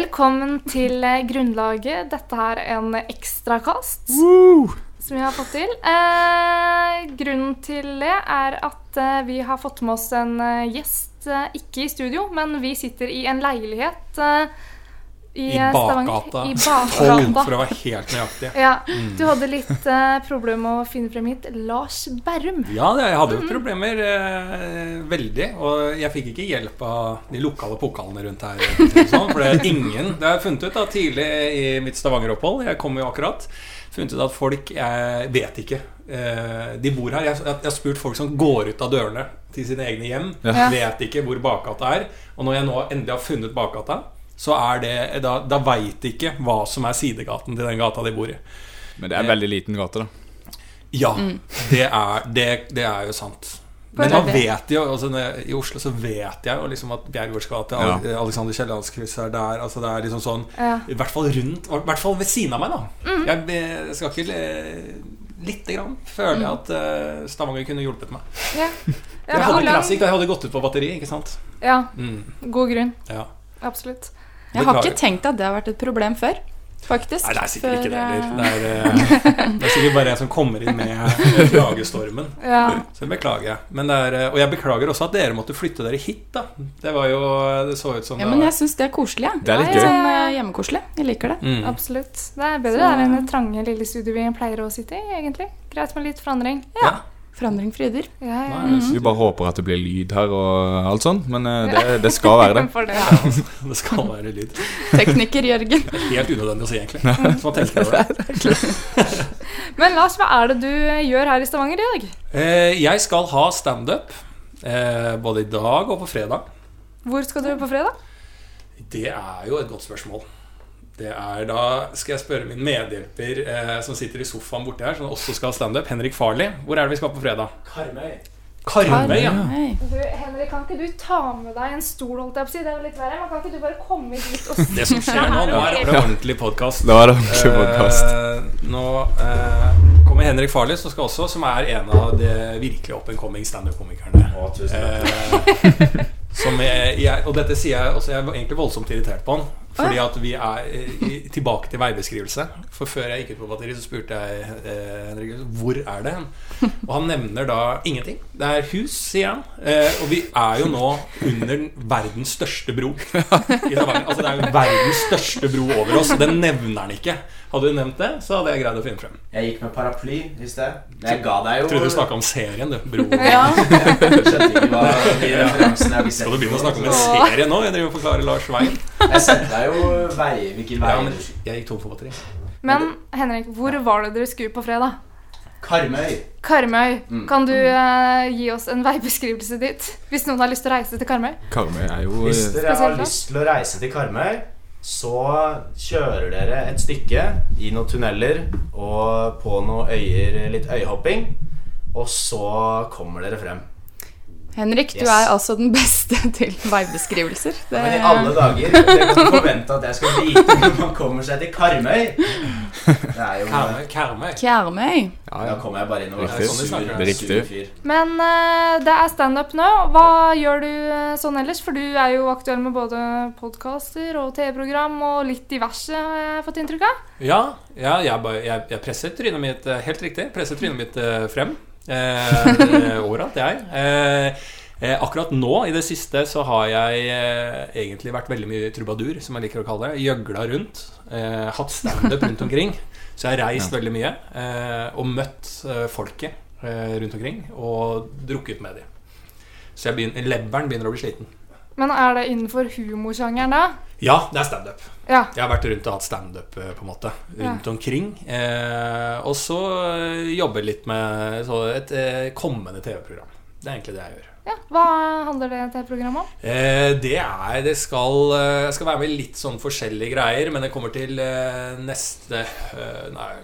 Velkommen til eh, Grunnlaget. Dette er en ekstrakast som vi har fått til. Eh, grunnen til det er at eh, vi har fått med oss en eh, gjest, ikke i studio, men vi sitter i en leilighet i, I eh, bakgata. I bakgata. for å være helt nøyaktig. Ja, Du hadde litt uh, problem med å finne frem hit. Lars Berrum. Ja, jeg hadde jo problemer Uh, veldig. Og jeg fikk ikke hjelp av de lokale pokalene rundt her. Sånn, for det er ingen Det har jeg funnet ut da tidlig i mitt Stavanger-opphold. Jeg kom jo akkurat. Funnet ut at folk Jeg vet ikke. Uh, de bor her. Jeg, jeg, jeg har spurt folk som går ut av dørene til sine egne hjem. Ja. Vet ikke hvor bakgata er. Og når jeg nå endelig har funnet bakgata, så er det Da, da veit de ikke hva som er sidegaten til den gata de bor i. Men det er en veldig liten gate, da. Ja, det, er, det, det er jo sant. Men da vet jo altså, I Oslo så vet jeg jo liksom at Bjergårds gate, Ja. Alexander Kiellands kryss er der. Altså det er liksom sånn Ja. I hvert fall rundt I hvert fall ved siden av meg, da. Mm. Jeg, jeg skal ikke le- Lite grann føler jeg at uh, Stavanger kunne hjulpet meg. Ja. Jeg hadde klassik, da jeg hadde gått ut på batteri, ikke sant? ja, Mm, god grunn. ja. Absolutt. Jeg har ikke tenkt at det har vært et problem før, faktisk. Nei, det er sikkert ikke det heller. eh, Det er, eh, det er sikkert bare jeg som kommer inn med klagestormen. Ja. Så det beklager jeg. Men det er, og jeg beklager også at dere måtte flytte dere hit. da Det var jo Det så ut som Ja, det men jeg syns det er koselig. Ja. Det er litt gøy. Sånn eh, hjemmekoselig. Jeg liker det. mm. Absolutt. Det er bedre Så- der enn det trange lille studioet vi pleier å sitte i, egentlig. Greit med litt forandring. ja. Forandring fryder. Ja, ja. Nei, vi bare håper at det blir lyd her og alt sånt. Men eh, det, det skal være det. det, det. Det skal være lyd. Tekniker Jørgen. Helt unødvendig å si, egentlig. Så man tenker over det. Men Lars, hva er det du eh, gjør her i Stavanger i dag? Eh, jeg skal ha standup eh, både i dag og på fredag. Hvor skal du på fredag? Det er jo et godt spørsmål. Det er Da skal jeg spørre min medhjelper eh, som sitter i sofaen borti her, som også skal ha standup, Henrik Farley. Hvor er det vi skal på fredag? Karmøy. Karmøy, ja. Du, Henrik, kan ikke du ta med deg en stol, holdt jeg på å si? Det er jo litt verre. Men kan ikke du bare komme dit og Det som skjer nå, nå er det ordentlig podkast. Var ordentlig podkast. Eh, nå eh, kommer Henrik Farley, som skal også, som er en av de virkelig up and coming standup-komikerne. Å, tusen takk. Som jeg, jeg, og dette sier jeg også Jeg er egentlig voldsomt irritert på han. Fordi at vi er eh, i, tilbake til veibeskrivelse. For før jeg gikk ut på batteri, så spurte jeg eh, Henrik hvor er det hen. Og han nevner da ingenting. Det er hus, sier han. Eh, og vi er jo nå under verdens største bro. Altså Det er jo verdens største bro over oss, og den nevner han ikke. Hadde du nevnt det, så hadde jeg greid å finne frem. Jeg gikk med paraply i sted. Jeg ga deg jo trodde du snakka om serien, du. Bro. Ja. Skjønte ikke hva de referansene sett Skal du begynne å snakke om en serie nå? Jeg driver og forklarer Lars Wein. Jeg sendte deg jo vei, hvilken vei Ja, men jeg gikk tom for batteri. Men Henrik, hvor var det dere skulle på fredag? Karmøy. Karmøy. Mm. Kan du uh, gi oss en veibeskrivelse dit? Hvis noen har lyst til å reise til Karmøy? Karmøy er jo Hvis dere har lyst til å reise til Karmøy, så kjører dere et stykke i noen tunneler og på noen øyer, litt øyhopping, og så kommer dere frem. Henrik, du er altså den beste til veibeskrivelser. Det, Men i alle dager Dere kan forvente at jeg skal vite når man kommer seg til Karmøy. Det er jo Karmøy. Karmøy. Ja, Da kommer jeg bare inn og er sur, Det riktig. sur fyr. Men uh, det er standup nå. Hva gjør du uh, sånn ellers? For du er jo aktuell med både podkaster og TV-program og litt diverse, har jeg fått inntrykk av. Ja, ja jeg, bare- jeg, jeg presser trynet mitt eh, Helt riktig. Presser trynet mitt uh, frem. Eh, det jeg. Eh, eh, akkurat nå, i det siste, så har jeg eh, egentlig vært veldig mye trubadur, som jeg liker å kalle det. Gjøgla rundt. Eh, hatt standup rundt omkring. Så jeg har reist veldig mye. Eh, og møtt eh, folket eh, rundt omkring. Og drukket med dem. Så jeg begynner, leveren begynner å bli sliten. Men er det innenfor humorsjangeren da? Ja, det er standup. Ja. Jeg har vært rundt og hatt standup rundt måte rundt omkring. Eh, og så jobber jobbe litt med så et eh, kommende TV-program. Det er egentlig det jeg gjør. ja. Hva handler det TV-programmet om? Eh, det er Det skal eh, Jeg skal være med i litt sånn forskjellige greier, men det kommer til eh, neste eh, Nei,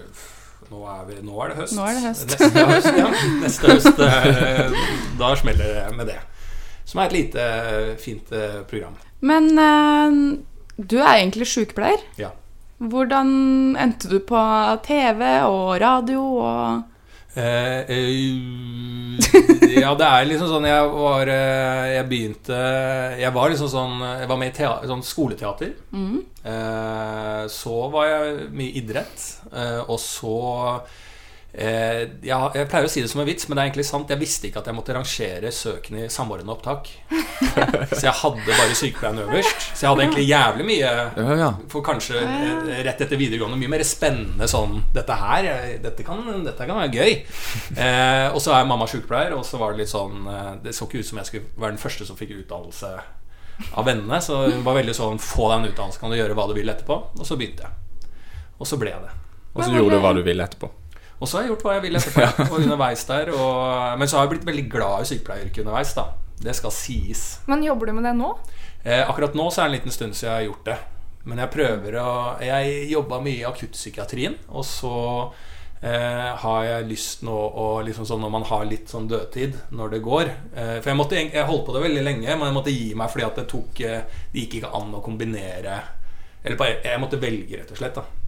nå er, vi, nå er det høst. Nå er det høst. Neste høst, ja. Neste høst eh, da smeller det med det. Som er et lite, fint eh, program. Men eh, du er egentlig sykepleier. Ja. Hvordan endte du på TV og radio og Eh, eh, ja, det er liksom sånn Jeg var eh, Jeg begynte Jeg var liksom sånn Jeg var med i teater, sånn skoleteater. Mm. Eh, så var jeg mye idrett. Eh, og så eh, ja, Jeg pleier å si det som en vits, men det er egentlig sant. Jeg visste ikke at jeg måtte rangere søkene i samordna opptak. så jeg hadde bare sykepleien øverst. Så jeg hadde egentlig jævlig mye Ja, ja. for kanskje eh, rett etter videregående mye mer spennende sånn Dette her, dette kan, dette kan være gøy. Eh, og så er mamma sykepleier, og så var det litt sånn eh, Det så ikke ut som jeg skulle være den første som fikk utdannelse av vennene. Så hun var veldig sånn Få deg en utdannelse, kan du gjøre hva du vil etterpå? Og så begynte jeg. Og så ble jeg det. Og så gjorde du hva du ville etterpå. Og så har jeg gjort hva jeg vil etterpå. Og underveis der og, Men så har jeg blitt veldig glad i sykepleieryrket underveis, da. Det skal sies. Men jobber du med det nå? Eh, akkurat nå så er det en liten stund siden jeg har gjort det. Men jeg prøver å Jeg jobba mye i akuttpsykiatrien, og så eh, har jeg lyst nå å liksom sånn Når man har litt sånn dødtid når det går eh, For jeg, måtte, jeg holdt på det veldig lenge, men jeg måtte gi meg fordi at det tok eh, Det gikk ikke an å kombinere Eller jeg måtte velge, rett og slett. da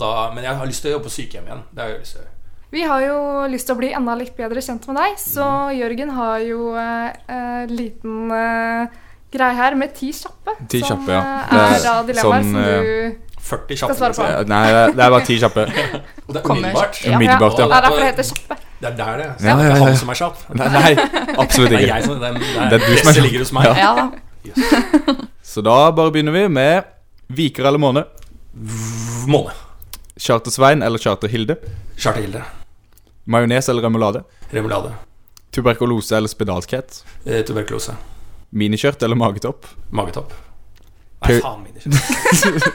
da, Men jeg har lyst til å jobbe på sykehjem igjen. Det har jeg lyst til å gjøre. Vi har jo lyst til å bli enda litt bedre kjent med deg, så Jørgen har jo eh, eh, liten eh, greie her med ti kjappe. Ti som kjappe, ja. eh, Det er er da dilemmaer sånn, som eh, du 40 Skal svare på. liksom. Nei, det er- er bare ti kjappe. Og det er umiddelbart. Ja. Umiddelbart, Det ja. er derfor det heter kjappe. Det er der det er. Ja, Ja, det er ja, ikke ja. han som er kjapp. Nei, nei absolutt Det er ikke. som det er, det Det er du som er kjapp. ligger hos meg. Ja. Ja da. Så da bare begynner vi med Viker eller måne. Måne. Charter-Svein eller Charter-Hilde. Charterhilde. Majones eller remulade. Remulade. Tuberkulose eller spedalskhet. Eh, tuberkulose. Miniskjørt eller magetopp. Magetopp. Nei, faen miniskjørt.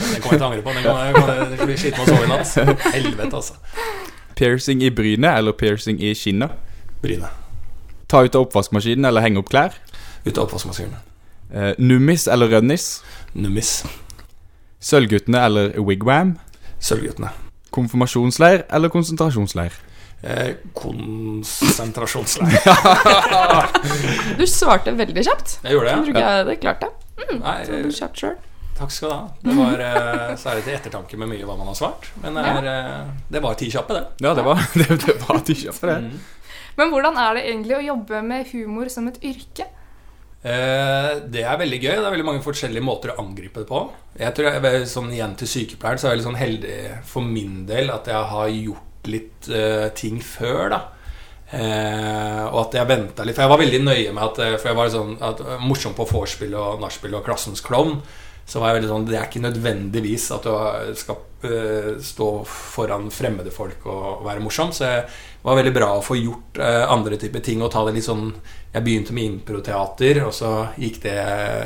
Den kommer jeg til å angre på. Den kommer jeg, kommer jeg til å bli sliten av å sove i natt. Helvete, altså. Piercing i brynet eller piercing i kinnet? Brynet. Ta ut av oppvaskmaskinen eller henge opp klær. Ut av oppvaskmaskinen. Eh, nummis eller rønnis. Nummis. Sølvguttene eller wigwam. Sølvguttene. Konfirmasjonsleir eller konsentrasjonsleir. Eh, konsentrasjonsleir. Du svarte veldig kjapt. Jeg gjorde Jeg tror det. ikke jeg hadde klart det. Nei, Så du kjapt selv. takk skal du ha. Det var eh, så er til ettertanke med mye hva man har svart. Men det, er, eh, det var ti kjappe, det. Ja, det var, det, det var ti kjappe, det. Mm. Men hvordan er det egentlig å jobbe med humor som et yrke? Eh, det er veldig gøy. Det er veldig mange forskjellige måter å angripe det på. Jeg tror jeg, sånn Igjen til sykepleieren, så er jeg veldig sånn heldig for min del at jeg har gjort litt uh, ting før, da. Eh, og at jeg venta litt. For jeg var veldig nøye med at eh, For jeg var sånn at, morsom på vorspiel og nachspiel og klassens klovn. Så var jeg veldig sånn Det er ikke nødvendigvis at du skal eh, stå foran fremmede folk og være morsom. Så jeg var veldig bra å få gjort eh, andre typer ting og ta det litt sånn Jeg begynte med improteater, og så gikk det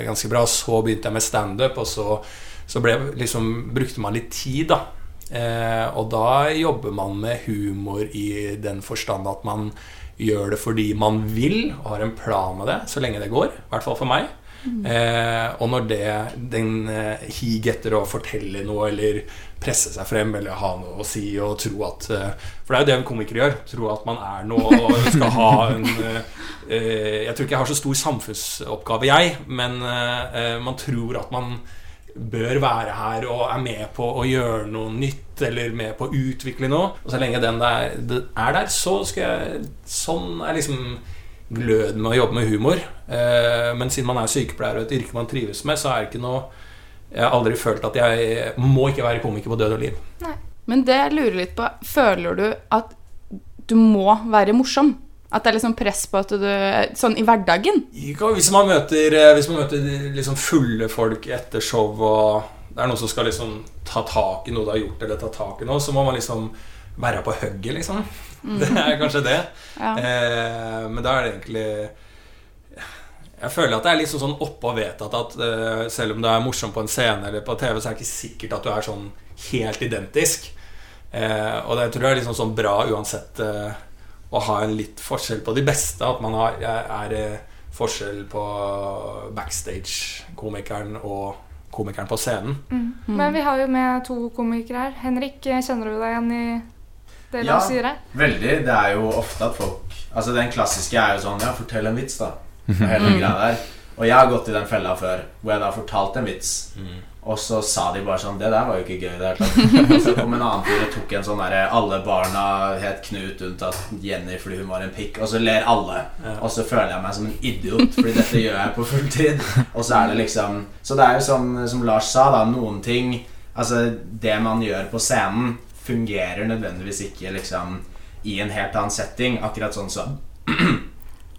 ganske bra. Så begynte jeg med standup, og så, så ble, liksom, brukte man litt tid, da. Eh, og da jobber man med humor i den forstand at man gjør det fordi man vil, og har en plan med det, så lenge det går. I hvert fall for meg. Eh, og når det, den eh, hig etter å fortelle noe eller presse seg frem eller ha noe å si og tro at eh, For det er jo det komikere gjør. Tro at man er noe og skal ha en eh, eh, Jeg tror ikke jeg har så stor samfunnsoppgave, jeg, men man tror at man bør være her og er med på å gjøre noe nytt eller med på å utvikle noe. Og så lenge den der, er der, så skal jeg Sånn er liksom gløden med å jobbe med humor. Men siden man er sykepleier og et yrke man trives med, så er det ikke noe Jeg har aldri følt at jeg må ikke være komiker på død og liv. Men det jeg lurer litt på, føler du at du må være morsom? At det er liksom press på at du Sånn i hverdagen? Hvis man møter, eh, hvis man møter liksom fulle folk etter show, og det er noen som skal liksom ta tak i noe du har gjort, eller ta tak i noe, så må man liksom være på hugget, liksom. Det er kanskje det. Ja. Eh, men da er det egentlig Jeg føler at det er liksom sånn oppå vedtatt at uh, selv om du er morsom på en scene eller på TV, så er det ikke sikkert at du er sånn helt identisk. Uh, og det tror jeg er liksom sånn bra uansett uh, å ha en litt forskjell på de beste. At man har, er, er forskjell på backstage-komikeren og komikeren på scenen. Men vi har jo med to komikere her. Henrik, kjenner du deg igjen i det Ja. du sier her? Veldig. Det er jo ofte at folk Altså Den klassiske er jo sånn Ja, fortell en vits, da. Og der. Og jeg har gått i den fella før, hvor jeg da har fortalt en vits. Og så sa de bare sånn Det der var jo ikke gøy. Og så kom en annen fyr og tok en sånn derre Alle barna het Knut unntatt Jenny fordi hun var en pikk. Og så ler alle. Og så føler jeg meg som en idiot, fordi dette gjør jeg på fulltid. Og så er det liksom Så det er jo som, som Lars sa, da. Noen ting Altså, det man gjør på scenen, fungerer nødvendigvis ikke liksom i en helt annen setting. Akkurat sånn som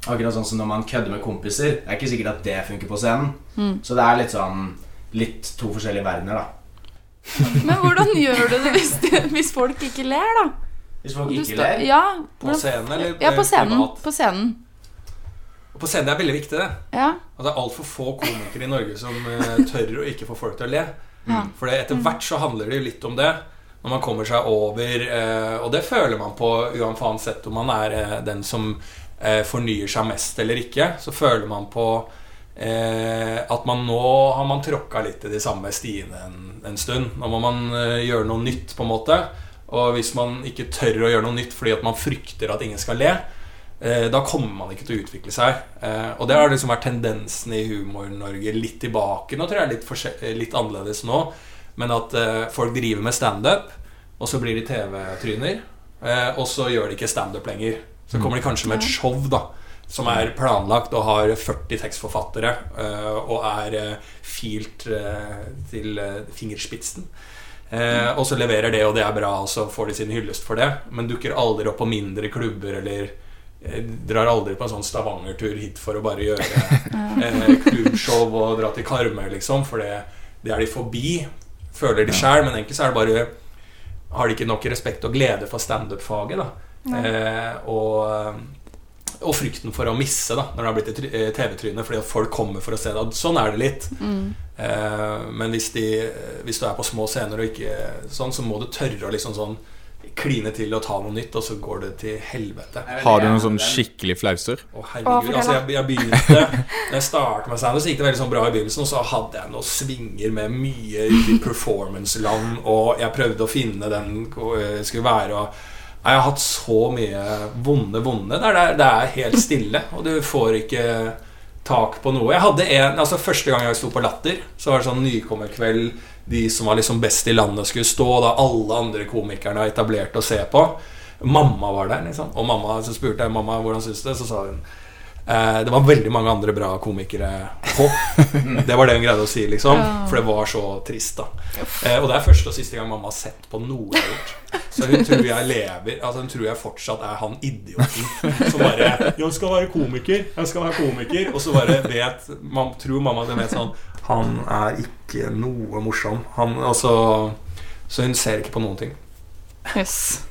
Akkurat sånn som når man kødder med kompiser. Det er ikke sikkert at det funker på scenen. Så det er litt sånn Litt to forskjellige verdener, da. Men hvordan gjør du det hvis, hvis folk ikke ler, da? Hvis folk ikke ler. Ja, På hvordan- scenen eller ja, på scenen. privat? På scenen. Og På scenen er veldig viktig, det. Ja. At det er altfor få komikere i Norge som eh, tør å ikke få folk til å le. Ja. For etter hvert så handler det jo litt om det. Når man kommer seg over eh, Og det føler man på uansett om man er eh, den som eh, fornyer seg mest eller ikke. Så føler man på eh, at man nå har man tråkka litt i de samme stiene en, en stund. Nå må man eh, gjøre noe nytt, på en måte. Og hvis man ikke tør å gjøre noe nytt fordi at man frykter at ingen skal le, eh, da kommer man ikke til å utvikle seg. Eh, og det har liksom vært tendensen i Humor-Norge litt tilbake. Nå tror jeg litt, eh, litt annerledes nå. Men at eh, folk driver med standup, og så blir de TV-tryner. Eh, og så gjør de ikke standup lenger. Så kommer de kanskje med et show da som er planlagt og har 40 tekstforfattere eh, og er eh, filt eh, til fingerspitsen. Og så leverer det, og det er bra, og så får de sin hyllest for det. Men dukker aldri opp på mindre klubber eller drar aldri på en sånn Stavanger-tur hit for å bare gjøre klubbshow og dra til Karmøy, liksom. For det, det er de forbi, føler de sjæl. Men egentlig så er det bare Har de ikke nok respekt og glede for standup-faget, da. Eh, og, og frykten for å misse, da, når det har blitt et eh, TV-tryne, fordi at folk kommer for å se det. Sånn er det litt. Eh, men hvis, de, hvis du er på små scener og ikke sånn, så må du tørre å liksom sånn kline til og ta noe nytt, og så går det til helvete. Har du noen sånn skikkelig flauser? Å Å, herregud, fortell altså jeg, jeg begynte Når jeg startet med standup, så gikk det veldig sånn bra i begynnelsen, og så hadde jeg noen svinger med mye i performance-land, og jeg prøvde å finne den hvor jeg skulle være, og jeg har hatt så mye vonde, vonde det er, det er helt stille, og du får ikke tak på noe. Jeg hadde en, altså Første gang jeg sto på Latter, så var det sånn nykommerkveld. De som var liksom best i landet, skulle stå. Da alle andre komikerne var etablert å se på. Mamma var der, liksom. Og mamma, så spurte jeg mamma hvordan syns det, så sa hun det var veldig mange andre bra komikere på. Det var det hun greide å si, liksom. For det var så trist, da. Eh, og det er første og siste gang mamma har sett på noe jeg har gjort. Så hun tror jeg lever Altså hun tror jeg fortsatt er han idioten som bare 'Jeg skal være komiker', jeg skal være komiker. Og så bare vet man, Tror mamma det vet sånn Han er ikke noe morsom. Han, altså, så hun ser ikke på noen ting. Yes.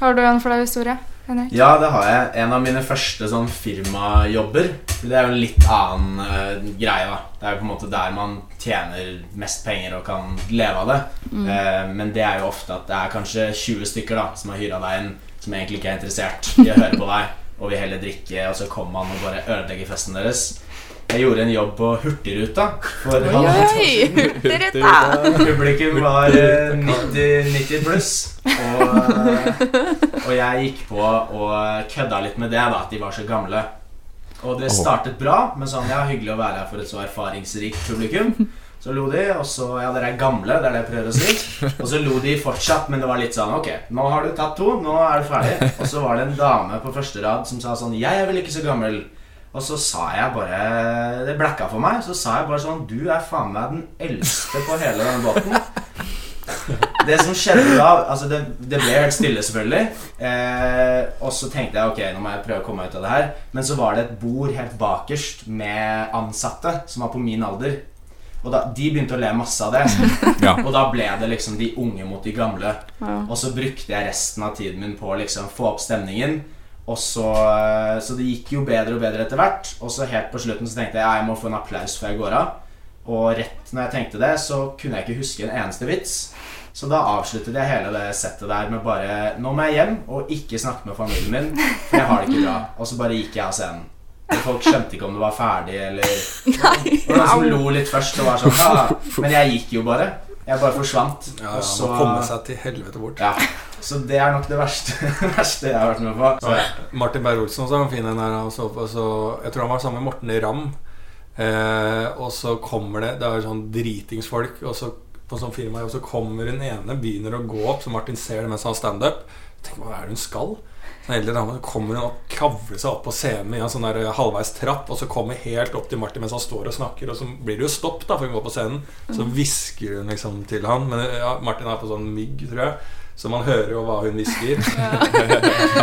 Har du en flau historie, Henrik? Ja, det har jeg. En av mine første sånn firmajobber. Det er jo en litt annen uh, greie, da. Det er jo på en måte der man tjener mest penger og kan leve av det. Eh, men det er jo ofte at det er kanskje 20 stykker da som har hyra deg inn, som egentlig ikke er interessert i å høre på deg, og vil heller drikke, og så kommer man og bare ødelegger festen deres. Jeg gjorde en jobb på Hurtigruta for Oi, oi. Hurtigruta! Publikum var eh, 90, 90 pluss. Og, eh, og jeg gikk på og kødda litt med det, da, at de var så gamle. Og det startet bra, men sånn ja, hyggelig å være her for et så erfaringsrikt publikum. Så lo de, og så Ja, dere er gamle, det er det jeg prøver å si. Og så lo de fortsatt, men det var litt sånn Ok, nå har du tatt to, nå er du ferdig. Og så var det en dame på første rad som sa sånn Jeg er vel ikke så gammel. Og så sa jeg bare Det blacka for meg. Så sa jeg bare sånn Du er faen meg den eldste på hele denne båten. Det som skjedde da Altså, det, det ble helt stille, selvfølgelig. Eh, og så tenkte jeg ok, nå må jeg prøve å komme meg ut av det her. Men så var det et bord helt bakerst med ansatte som var på min alder. Og da, de begynte å le masse av det. Ja. Og da ble det liksom de unge mot de gamle. Ja. Og så brukte jeg resten av tiden min på å liksom få opp stemningen. Og så, så det gikk jo bedre og bedre etter hvert. Og så helt på slutten så tenkte jeg ja, jeg må få en applaus før jeg går av. Og rett når jeg tenkte det, så kunne jeg ikke huske en eneste vits. Så da avsluttet jeg hele det settet der med bare Nå må jeg hjem og ikke snakke med familien min, for jeg har det ikke bra. Og så bare gikk jeg av scenen. Og folk skjønte ikke om det var ferdig, eller Det var noen som lo litt først og var sånn ja, Men jeg gikk jo bare. Jeg bare forsvant. Ja, og ja, så komme seg til helvete bort. ja, Så det er nok det verste, verste jeg har vært med på. Så, Martin Beyer-Olsen også en fin en her. og så- så- jeg tror han var sammen med Morten Ramm. Eh, og så kommer det Det er sånn dritingsfolk og så, på sånn firma, og så kommer hun ene, begynner å gå opp, så Martin ser det mens han har standup. Tenk, hva er det hun skal? Så eldre dame kommer hun kavler kravler seg opp på scenen i en sånn der halvveis trapp, og så kommer helt opp til Martin mens han står og snakker, og så blir det jo stopp, da, for hun går på scenen. Så hvisker hun liksom til han. Men ja, Martin er på sånn mygg, tror jeg. Så man hører jo hva hun hvisker.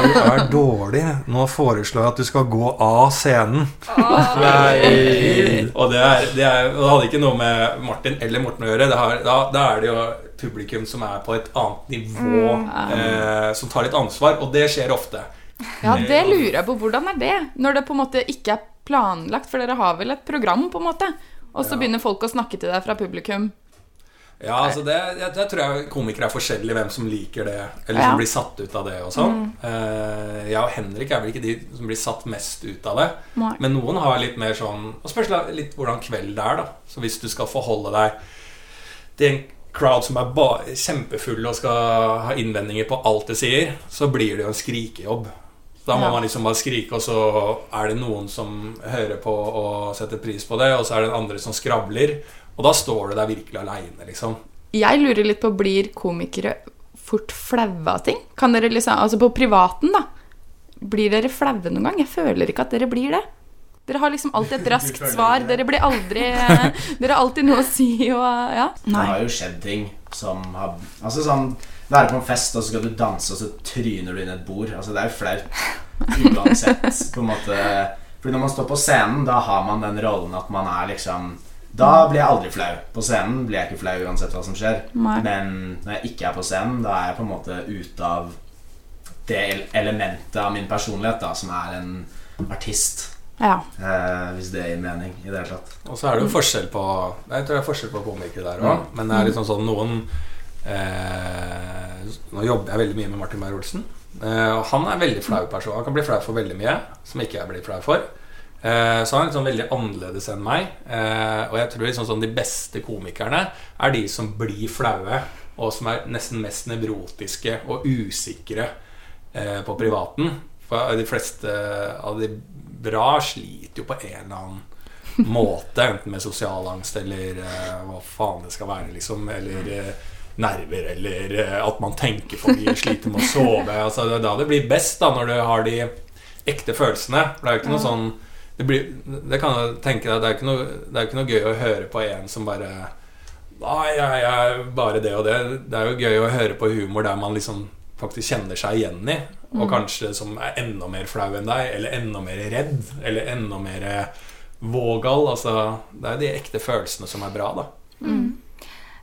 Du er dårlig. Nå foreslår jeg at du skal gå av scenen. Og det, er, det, er, det hadde ikke noe med Martin eller Morten å gjøre. Det har, da, da er det jo publikum som er på et annet nivå, eh, som tar litt ansvar. Og det skjer ofte. Ja, det lurer jeg på. Hvordan er det? Når det på en måte ikke er planlagt, for dere har vel et program, på en måte? Og så Ja. begynner folk å snakke til deg fra publikum. Ja, altså det, jeg, jeg tror jeg komikere er forskjellige hvem som liker det, eller Ja. som blir satt ut av det og sånn. Eh, jeg og Henrik er vel ikke de som blir satt mest ut av det. Nei. Men noen har litt mer sånn Og spørs litt hvordan kveld det er, da. Så hvis du skal forholde deg til en crowd som er ba kjempefull og skal ha innvendinger på alt det sier, så blir det jo en skrikejobb. Da må Ja. man liksom bare skrike, og så er det noen som hører på og setter pris på det, og så er det andre som skravler. Og da står du der virkelig aleine, liksom. Jeg lurer litt på, blir komikere fort flaue av ting? Kan dere liksom, altså på privaten da, blir dere flaue noen gang? Jeg føler ikke at dere blir det. Dere har liksom alltid et raskt svar. Dere blir aldri Dere har alltid noe å si og ja. Det har jo skjedd ting som har Altså sånn Være på en fest, og så skal du danse, og så tryner du inn et bord. Altså Det er jo flaut uansett, på en måte. Fordi når man står på scenen, da har man den rollen at man er liksom Da blir jeg aldri flau. På scenen blir jeg ikke flau uansett hva som skjer. Nei. Men når jeg ikke er på scenen, da er jeg på en måte ute av det elementet av min personlighet da som er en artist. ja. Eh, hvis det gir mening i det hele tatt. Og så er det jo forskjell på Jeg tror det er forskjell på komikere der òg. Men det er liksom sånn noen eh, Nå jobber jeg veldig mye med Martin Beyer-Olsen. Eh, og han er en veldig flau person. Han kan bli flau for veldig mye som ikke jeg blir flau for. Eh, så han er sånn veldig annerledes enn meg. Eh, og jeg tror liksom sånn de beste komikerne er de som blir flaue, og som er nesten mest nevrotiske og usikre eh, på privaten. For de fleste av de bra sliter jo på en eller annen måte, enten med sosial angst eller hva faen det skal være, liksom. Eller nerver, eller at man tenker for mye, sliter med å sove. Altså, det er da det blir best, da, når du har de ekte følelsene. For det er jo ikke noe sånn det, blir, det kan jeg tenke deg, det er jo ikke noe, det er ikke noe gøy å høre på en som bare Nei, jeg er bare det og det. Det er jo gøy å høre på humor der man liksom faktisk kjenner seg igjen i. Og kanskje som er enda mer flau enn deg, eller enda mer redd, eller enda mer vågal. Altså, det er jo de ekte følelsene som er bra, da.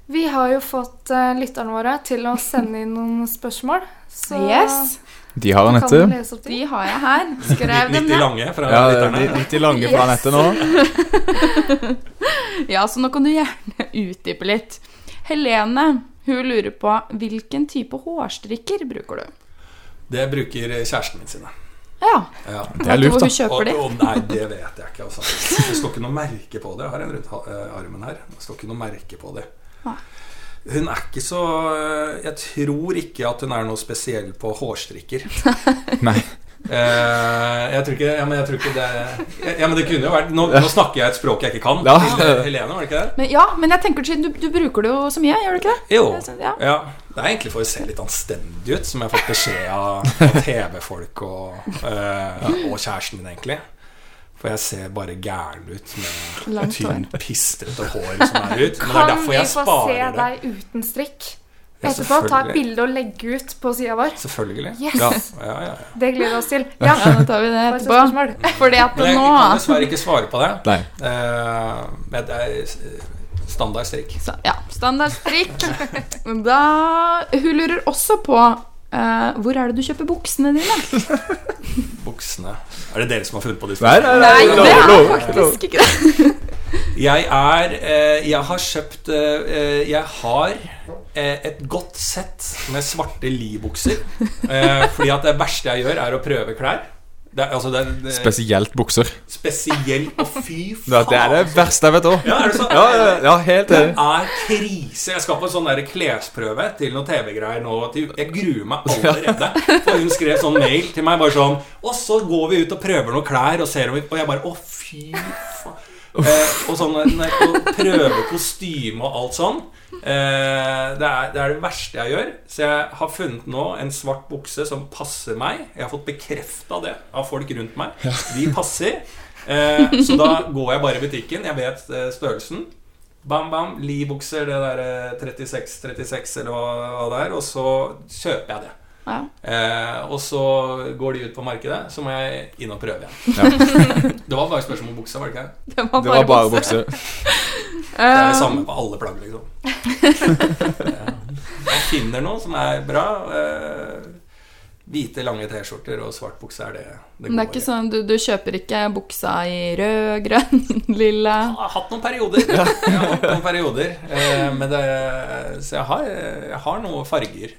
Vi har jo fått uh, lytterne våre til å sende inn noen spørsmål. Så Yes. De har opp De har jeg her. Skrev dem 90 ned. lange fra Ja, lytterne. de- 90 lange fra Anette nå. Ja, så nå kan du gjerne utdype litt. Helene, hun lurer på hvilken type hårstrikker bruker du? Det bruker kjæresten min sine. Ja. Ja. Det er lurt, da. hun kjøper de? Og, og, nei, det vet jeg ikke. Altså. Det står ikke noe merke på det. Jeg har en rundt eh, armen her. Det står ikke noe merke på det. Nei. Hun er ikke så eh, Jeg tror ikke at hun er noe spesiell på hårstrikker. Nei. Uh, jeg tror ikke, ja, men jeg tror ikke det Ja, men det kunne jo vært Nå, nå snakker jeg et språk jeg ikke kan. Ja. Til eh, Helene, var det ikke det? Men, ja, men jeg tenker du, du bruker det jo så mye, gjør du ikke det? Jo. Ja. Ja. Det er egentlig for å se litt anstendig ut, som jeg har fått beskjed av TV-folk og, uh, og kjæresten min, egentlig. For jeg ser bare gæren ut med tynt, pistrete hår som er ut. Men det er derfor jeg sparer det. Kan vi få se deg uten strikk? Etterpå ta et bilde og legge ut på sida vår. Selvfølgelig. Yes! Ja, ja, ja. Det gleder vi oss til. Ja, Ja, nå tar vi det er etterpå. Fordi at nå jeg kan dessverre ikke svare på det. Nei. Uh, det er eh, standard strikk. Så, ja, standard strikk. Da, hun lurer også på eh, hvor er det du kjøper buksene dine? Buksene Er det dere som har funnet på disse? Nei, nei, nei. Nei, det er lov, faktisk ikke det. Jeg er uh, Jeg har kjøpt uh, Jeg har et godt sett med svarte Lie-bukser. Eh, fordi at det verste jeg gjør, er å prøve klær. Det, altså det, det, Spesielt bukser. spesielt Og fy faen! det er det verste jeg vet òg. Ja? Ja, ja, ja, helt Det er krise. Jeg skal på en sånn der klesprøve til noen TV-greier nå. Jeg gruer meg allerede. For hun skrev sånn mail til meg bare sånn Og så går vi ut og prøver noen klær og ser om vi Og jeg bare Å, fy faen. Eh, og sånn når prøve kostyme og alt sånn eh, det, er, det er det verste jeg gjør. Så jeg har funnet nå en svart bukse som passer meg. Jeg har fått bekrefta det av folk rundt meg. De passer. Eh, så da går jeg bare i butikken. Jeg vet eh, størrelsen. Bam, bam. li bukser det der eh, 36-36 eller hva, hva det er. Og så kjøper jeg det. Ja. Eh, og så går de ut på markedet, så må jeg inn og prøve igjen. Ja. Det var bare spørsmål om buksa, var det ikke? det? var var Det var bare bukse. bukse. Det er det Eh, samme på alle plagg, liksom. Jeg finner noe som er bra. Eh, hvite, lange T-skjorter og svart bukse er det det Men det er ikke sånn, du, du kjøper ikke buksa i rød, grønn, lilla Jeg har hatt noen perioder. Jeg har hatt noen perioder eh, men det, Så jeg har, jeg har noen farger.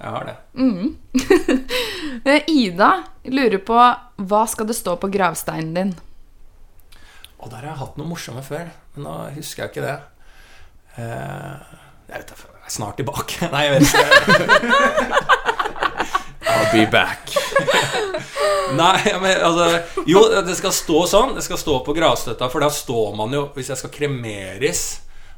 Ja. Jeg har det. mm. Eh, Ida lurer på hva skal det stå på gravsteinen din? Og der har jeg hatt noe morsomme før, men nå husker jeg ikke det. Eh, jeg vet ikke, jeg er snart tilbake. Nei, jeg vet ikke. I'll be back. Nei, men altså Jo, det skal stå sånn. Det skal stå på gravstøtta, for da står man jo Hvis jeg skal kremeres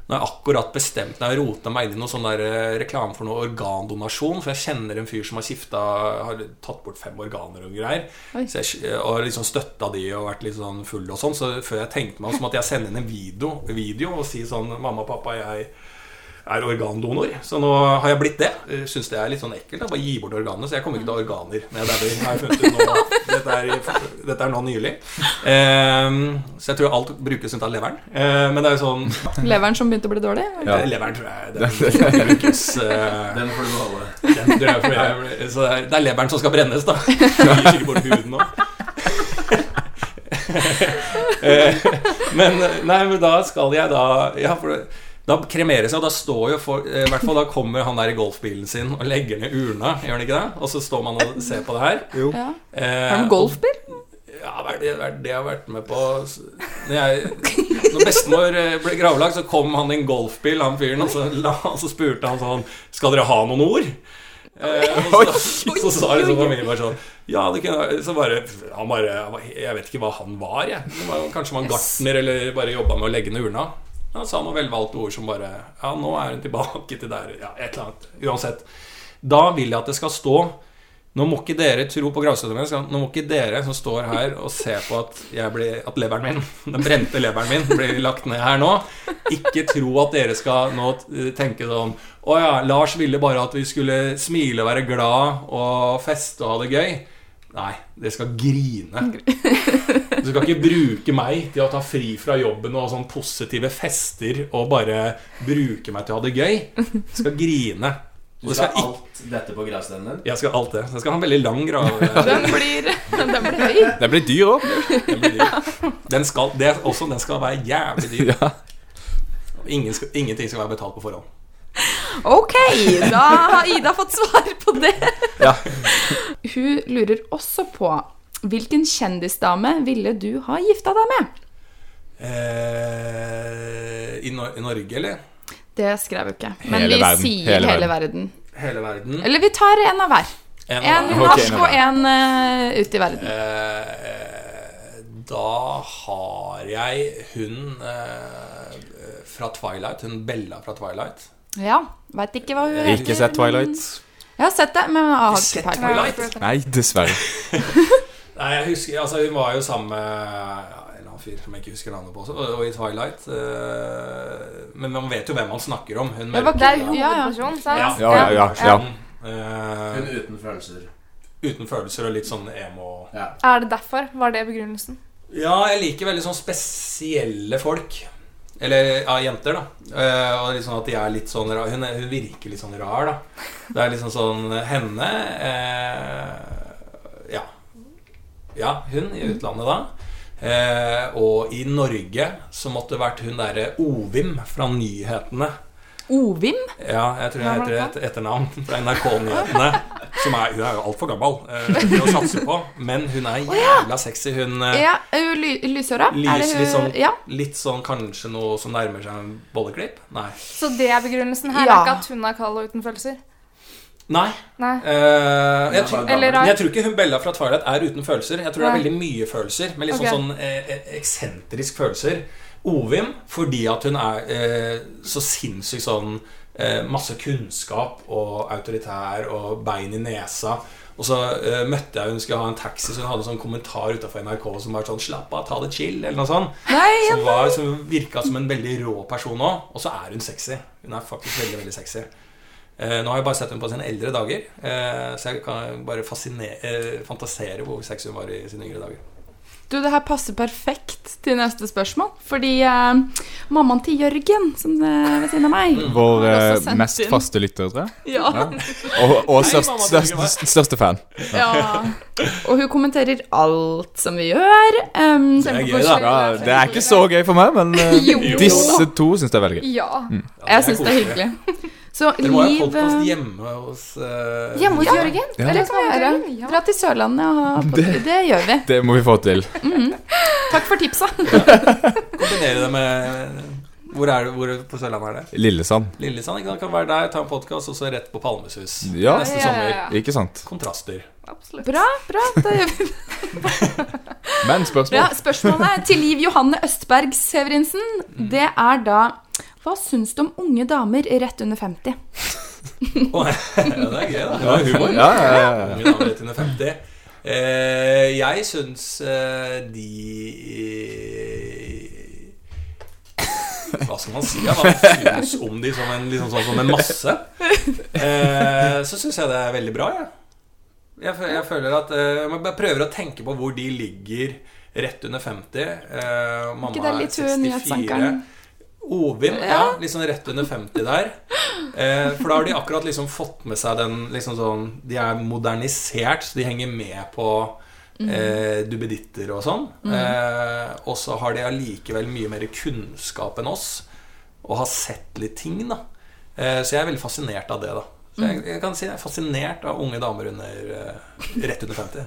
Nå har jeg akkurat bestemt meg rota meg inn i noe sånn der eh, reklame for noe organdonasjon. For jeg kjenner en fyr som har skifta Har tatt bort fem organer og greier. Jeg, og liksom støtta de og vært litt sånn full og sånn. Så før jeg tenkte meg om, så måtte jeg sende inn en video, video og si sånn Mamma, pappa, jeg er organdonor. Så nå har jeg blitt det. Jeg Syns det er litt sånn ekkelt. Da. Bare gi bort organene. Så jeg kommer ikke til å ha organer når jeg dauer. Har jeg funnet ut nå. Dette er, dette er nå nylig. Ehm, så jeg tror alt brukes unntatt leveren. Eh, men det er jo sånn Leveren som begynte å bli dårlig? Ja. Leveren tror jeg den, den brukes eh, Den får du beholde. den, jeg, Så det er, er leveren som skal brennes, da. Jeg gir sikkert bort huden nå. Eh, men nei, men da skal jeg da Ja, for det, da kremeres jeg, og da står jo for, eh, I hvert fall da kommer han der i golfbilen sin og legger ned urna, gjør han ikke det? Og så står man og ser på det her. Ja. Eh, Har du golfbil? ja, det, er det jeg har vært med på Når, jeg, når bestemor eh, ble gravlagt, så kom han i en golfbil, han fyren, og så, la, og så spurte han sånn Skal dere ha noen ord? Eh, og så, så sa liksom familien bare sånn Ja, det kunne Så bare Han bare Jeg vet ikke hva han var, jeg. Kanskje han var gartner eller bare jobba med å legge ned urna. Han sa noen velvalgte ord som bare Ja, nå er hun tilbake til der Ja, et eller annet. Uansett. Da vil jeg at det skal stå nå må ikke dere tro på gravstøtta mi. Nå må ikke dere som står her og ser på at, blir, at leveren min, den brente leveren min, blir lagt ned her nå. Ikke tro at dere skal nå tenke sånn Å ja, Lars ville bare at vi skulle smile og være glad og feste og ha det gøy. Nei, dere skal grine. Du skal ikke bruke meg til å ta fri fra jobben og sånn positive fester og bare bruke meg til å ha det gøy. Du skal grine. Du skal skal ha alt dette på gravsteinen din? jeg skal alt det. Jeg skal ha en veldig lang grav. Den blir, den blir høy. Den blir dyr òg. Den, blir dyr. den, skal, det også, den skal være jævlig dyr. Ja. Ingen skal, ingenting skal være betalt på forhånd. Ok, da har Ida fått svar på det. Ja. Hun lurer også på hvilken kjendisdame ville du ha gifta deg med? Eh, i, no I Norge, eller? Det skrev jo ikke. Men Hele vi verden. sier Hele hele, verden. Hele verden. Eller vi tar en av hver. En, En av- Ok, norsk en og en uh, ut i verden. Eh, da har jeg hun eh, fra Twilight. Hun Bella fra Twilight. Ja, veit ikke hva hun heter. Ikke sett Twilight. Jeg har sett det, men jeg har ikke peiling. Twilight? Nei, dessverre. Nei, jeg husker Altså, hun var jo sammen med ja, en eller annen fyr som jeg ikke husker navnet på også, og, og i Twilight. eh, men man vet jo hvem man snakker om. Hun Det var er Ja, ja. hovedpersonen, sant? Ja, Ja, ja, ja. ja. Eh, Hun uten følelser. uten følelser og litt sånn emo Ja. Er det derfor? Var det begrunnelsen? Ja, jeg liker veldig sånn spesielle folk. Eller ja, jenter, da. Eh, og liksom at de er litt sånn rar. Hun, er, hun virker litt sånn rar, da. Det er liksom sånn henne eh, Ja. Ja, hun i utlandet da. Eh, og i Norge så måtte det vært hun derre Ovim fra Nyhetene. Ovim? Ja, jeg tror jeg heter et etternavn fra NRK-nyhetene. Som er, hun er jo altfor gammel eh, til å satse på, men hun er jævla sexy. Hun eh, Ja, er hun ly lyshåra? Lys, Er litt sånn, Ja. litt sånn kanskje noe som nærmer seg en bolleklipp? Nei. Så det er begrunnelsen her? Ja. Er ikke at hun er kald og uten følelser? Nei. Nei. Uh, jeg, tror, Eller jeg tror ikke hun Bella fra Twilight er uten følelser. Jeg tror det er veldig mye følelser, men litt okay. sånn, sånn eh, eh, eksentrisk følelser. Ovim fordi at hun er eh, så sinnssykt sånn eh, Masse kunnskap og autoritær og bein i nesa. Og så uh, møtte jeg hun skulle ha en taxi, så hun hadde en sånn kommentar utafor NRK som var sånn 'Slapp av, ta det chill', eller noe sånt. Nei, Som, var, som virka som en veldig rå person òg. Og så er hun sexy. Hun er faktisk veldig, veldig sexy. Eh, nå har jeg bare sett henne på sine eldre dager, eh, så jeg kan bare eh, fantasere hvor sexy hun var i sine yngre dager. Du, det her passer perfekt til neste spørsmål. Fordi eh, mammaen til Jørgen, som er ved siden av meg Vår eh, mest inn. faste lytter, tror jeg. Ja. Ja. Og, og størst, størst, største fan. ja. Og hun kommenterer alt som vi gjør. Um, Det er gøy, da. Ja, det er ikke så gøy for meg, men Jo. disse to syns det er veldig gøy. Ja. Ja, jeg syns det er hyggelig. Så Dere må ha Liv podkast eh, hjemme hos uh... Hjemme hos Ja. Jørgen. Ja. Eller Det kan vi gjøre. Ja. Dra til Sørlandet og ha podkast. det. gjør vi. Det må vi få til. Takk for tipsa. Kombinere det med Hvor er det hvor på Sørlandet er det? Lillesand. Lillesand. ikke sant? Kan være der, ta en podkast, og så rett på Palmesus Ja. neste Ja, ja, sommer. ja. Ikke sant? Kontraster. Absolutt. Bra, bra. Da gjør vi det. Men spørsmål? Ja, spørsmålet til Liv Johanne Østberg Severinsen, det er da Hva syns du om unge damer rett under 50? Å, ja, det er gøy, da. Det var humor. Ja, ja, ja, ja. Unge damer rett under 50. Eh, jeg syns eh, de Hva skal man si? Ja, hva syns om de som en, liksom sånn, som en masse? Eh, så syns jeg det er veldig bra, jeg. Jeg, jeg føler at eh, Jeg prøver å tenke på hvor de ligger rett under 50. Eh, mamma Ikke det er litt hun 64. Ovim, ja. Ja. Litt sånn rett under 50 der. Eh, for da har de akkurat liksom fått med seg den liksom sånn De er modernisert, så de henger med på eh, duppeditter og sånn. Eh, og så har de allikevel mye mer kunnskap enn oss, og har sett litt ting, da. Eh, så jeg er veldig fascinert av det, da. Så jeg, jeg kan si jeg er fascinert av unge damer under eh, rett under 50.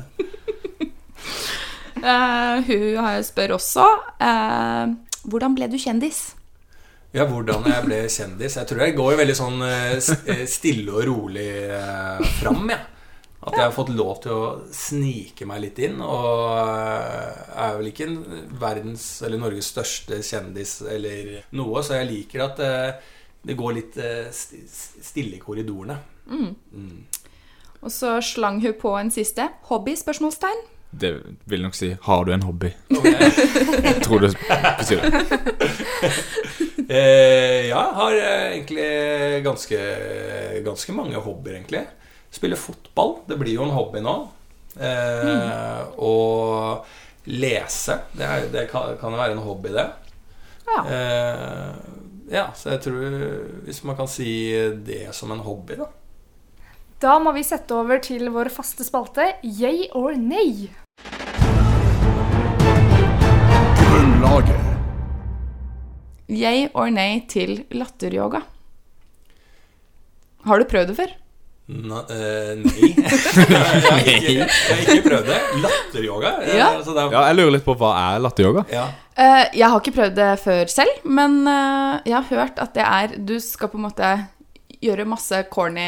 uh, hun har- spør også uh, Hvordan ble du kjendis? Ja, hvordan jeg ble kjendis. Jeg tror jeg går veldig sånn eh, eh, stille og rolig eh, fram, jeg. At jeg har fått lov til å snike meg litt inn. Og jeg er vel ikke en verdens eller Norges største kjendis eller noe, så jeg liker at det går litt stille i korridorene. Mm. Og så slang hun på en siste. Hobby? spørsmålstegn Det vil nok si 'Har du en hobby?' Okay. Jeg tror det betyr det. Eh, ja, jeg har eh, egentlig ganske, ganske mange hobbyer, egentlig. Spiller fotball. Det blir jo en hobby nå. Eh, Og lese. Det, er, det kan, kan jo være en hobby, det. Ja. Eh, ja, så jeg tror Hvis man kan si det som en hobby, da. Da må vi sette over til vår faste spalte yay or nay. Grunnlaget. Yay or nay til latteryoga? Har du prøvd det før? Na, eh, nei. jeg, har ikke, jeg har ikke prøvd det. Latteryoga. eh, Ja. altså det er- Ja, jeg lurer litt på hva er latteryoga? ja. Uh, jeg har ikke prøvd det før selv, men uh, jeg har hørt at det er Du skal på en måte gjøre masse corny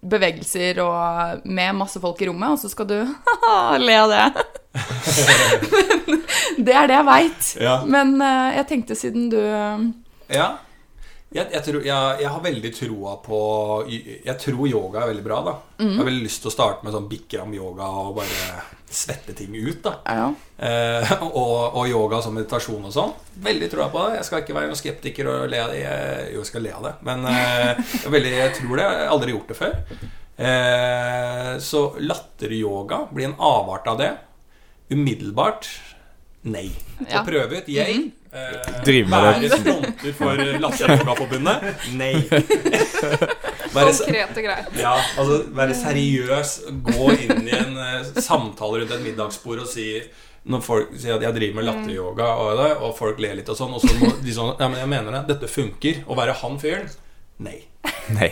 bevegelser og med masse folk i rommet, og så skal du le av det. Men det er det jeg veit. Ja. Men eh, jeg tenkte siden du Ja. Jeg, jeg, tror, jeg, jeg har veldig troa på Jeg tror yoga er veldig bra. da Jeg har veldig lyst til å starte med sånn bikram-yoga og bare svette ting ut. da Ja. eh, og, og yoga som meditasjon og sånn. Veldig troa på det. Jeg skal ikke være noen skeptiker og le av det. Jo, jeg skal le av det, men eh, jeg, veldig, jeg tror det. Jeg har aldri gjort det før. Eh, så latteryoga blir en avart av det. Umiddelbart nei. Så Ja. prøve ut yay. Eh, med det. være fronter for Latteryogaforbundet? Nei. Være, se- Konkrete greier. ja, altså være seriøs, gå inn i en uh, samtale rundt et middagsbord og si når folk sier at jeg driver med latteryoga, og, og folk ler litt og sånn, og så må de sånn Ja, men jeg mener det. Dette funker. Å være han fyren? Nei. Nei.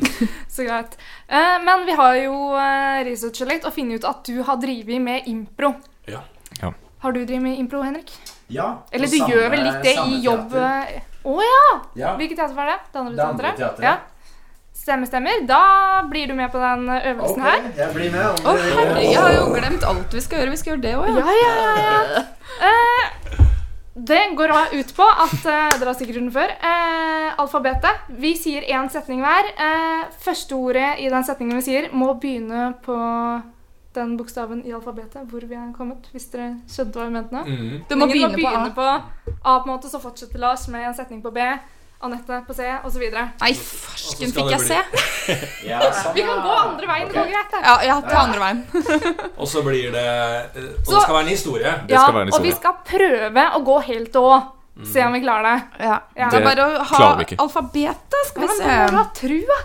Så greit. Eh, men vi har jo eh, researcha litt og funnet ut at du har drevet med impro. Ja. Har du drevet med impro, Henrik? Ja. Eller du samme- gjør vel litt det i jobb Å oh, ja! Ja. Hvilket teater var det? Det andre Det andre teatret? Ja. Stemmer, stemmer. Da blir du med på den øvelsen okay, her. jeg blir med. Om Å, dere- herre, jeg har jo glemt alt vi skal gjøre. Vi skal gjøre det òg, Ja, ja, ja. ja. Eh, Det går ut på at eh, Dere har sikkert hørt den før. Eh, alfabetet. Vi sier én setning hver. Eh, første ordet i den setningen vi sier, må begynne på den bokstaven i alfabetet hvor vi er kommet. Hvis dere skjønte hva jeg mente nå. Mm. Du må Ingen begynne på A. på A, på en måte, så fortsetter Lars med en setning på B. Anette på C, osv. Nei, farsken, fikk jeg bli... se? Ja, sånn, Vi kan ja. gå andre veien. Det går greit, det. Ja, ja, til andre veien. Og så blir det eh, Og Så- det skal være en historie. Det Ja, skal være en og vi skal prøve å gå helt til Å. Se om vi klarer det. Ja. Ja. Det er bare å ha klarer vi ikke. alfabetet, skal Ja, vi men du må se. ha trua.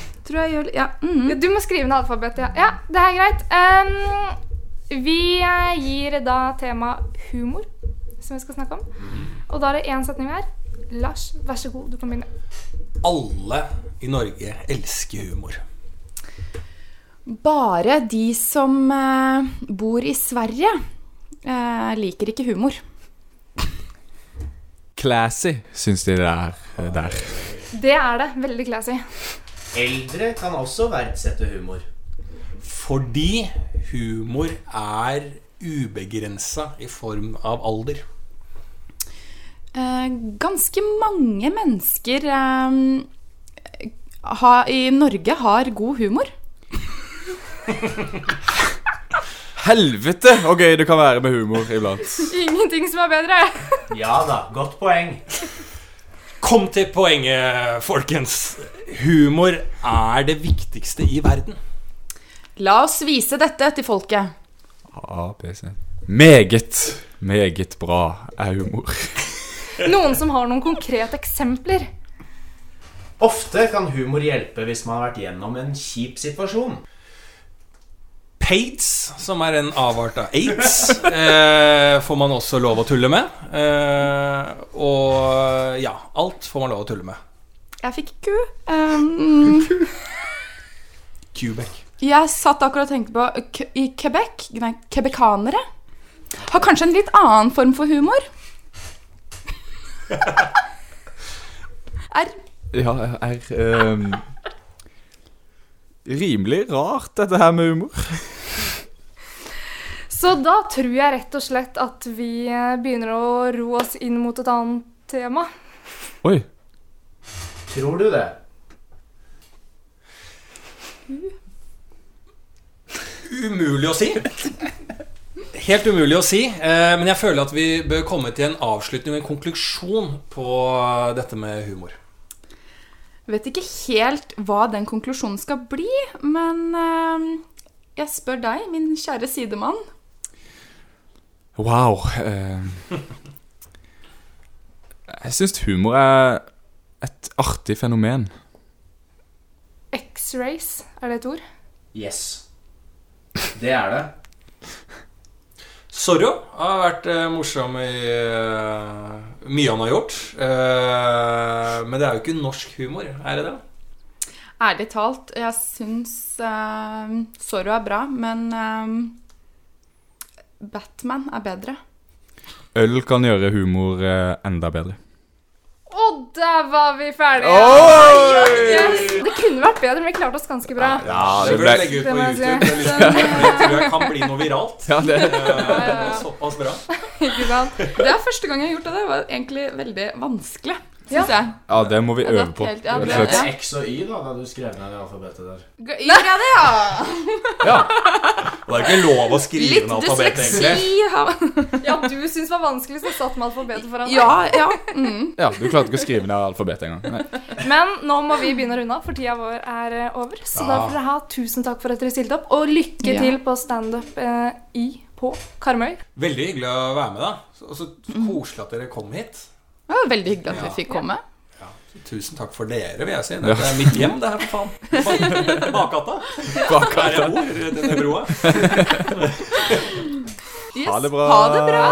Tror jeg gjør Ja. mhm. Ja, Du må skrive ned alfabetet, ja. ja det er greit. Um, vi eh, gir da tema humor, som vi skal snakke om. Og da er det én setning hver. Lars, vær så god, du kan begynne. Alle i Norge elsker humor. Bare de som eh, bor i Sverige, eh, liker ikke humor. Classy, syns de det er eh, der. Det er det. Veldig classy. Eldre kan også verdsette humor. Fordi humor er ubegrensa i form av alder. Eh, ganske mange mennesker eh, ha, i Norge har god humor. Helvete og gøy det kan være med humor iblant. Ingenting som er bedre. Ja da, godt poeng. Kom til poenget, folkens. Humor er det viktigste i verden. La oss vise dette til folket. A, B, C. Meget, meget bra er humor. Noen som har noen konkrete eksempler. Ofte kan humor hjelpe hvis man har vært gjennom en kjip situasjon. Paids, som er en avart av aids, eh, får man også lov å tulle med. Eh, og ja, alt får man lov å tulle med. Jeg fikk ku. Um, Quebec. jeg satt akkurat og tenkte på I Quebec Nei, quebecanere har kanskje en litt annen form for humor. R. Ja, R. Um, Rimelig rart, dette her med humor. Så da tror jeg rett og slett at vi begynner å ro oss inn mot et annet tema. Oi. Tror du det? Umulig å si. Helt umulig å si. Eh, men jeg føler at vi bør komme til en avslutning og en konklusjon på dette med humor. Vet ikke helt hva den konklusjonen skal bli, men eh, jeg spør deg, min kjære sidemann. Wow. ehm. jeg syns humor er et artig fenomen. X-rays, er det et ord? Yes. Det er det. Zorro har vært eh, morsom i eh, mye han har gjort. Eh, men det er jo ikke norsk humor, er det det? Ærlig talt, jeg syns uh, Zorro er bra, men eh, Batman er bedre. Øl kan gjøre humor eh, enda bedre. Og der var vi ferdige! Oh! Yes. Det kunne vært bedre, men vi klarte oss ganske bra. Ja, det det jeg legge ut Det på jeg si. YouTube. Det, litt- det tror jeg kan bli noe viralt. Ja, det Eh, såpass bra. Ikke sant? Det er første gang jeg har gjort det. Det var egentlig veldig vanskelig. Syns jeg. Ja, det må vi Ja, øve på. helt- ja, det- er X og Y da, da du skrev ned det alfabetet der. Y er det, ja? Ja. Og det er ikke lov å skrive Litt ned alfabetet, egentlig. dysleksi. ha- Ja, du syns det var vanskelig, så satt med alfabetet foran deg. Ja, ja. Mm. ja, du klarte ikke å skrive ned alfabetet engang. Men nå må vi begynne å runde av, for tida vår er eh, over. Så da får dere ha tusen takk for at dere stilte opp, og lykke Ja. til på standup eh, i på Karmøy. Veldig hyggelig å være med, da. Og så koselig at dere kom hit. Det var veldig hyggelig at vi fikk komme. Tusen takk for dere, vil jeg si. Det er mitt hjem, det her, for faen. Bakgata. Bak Der jeg bor, denne broa. Yes. Ha det bra. Ha det bra.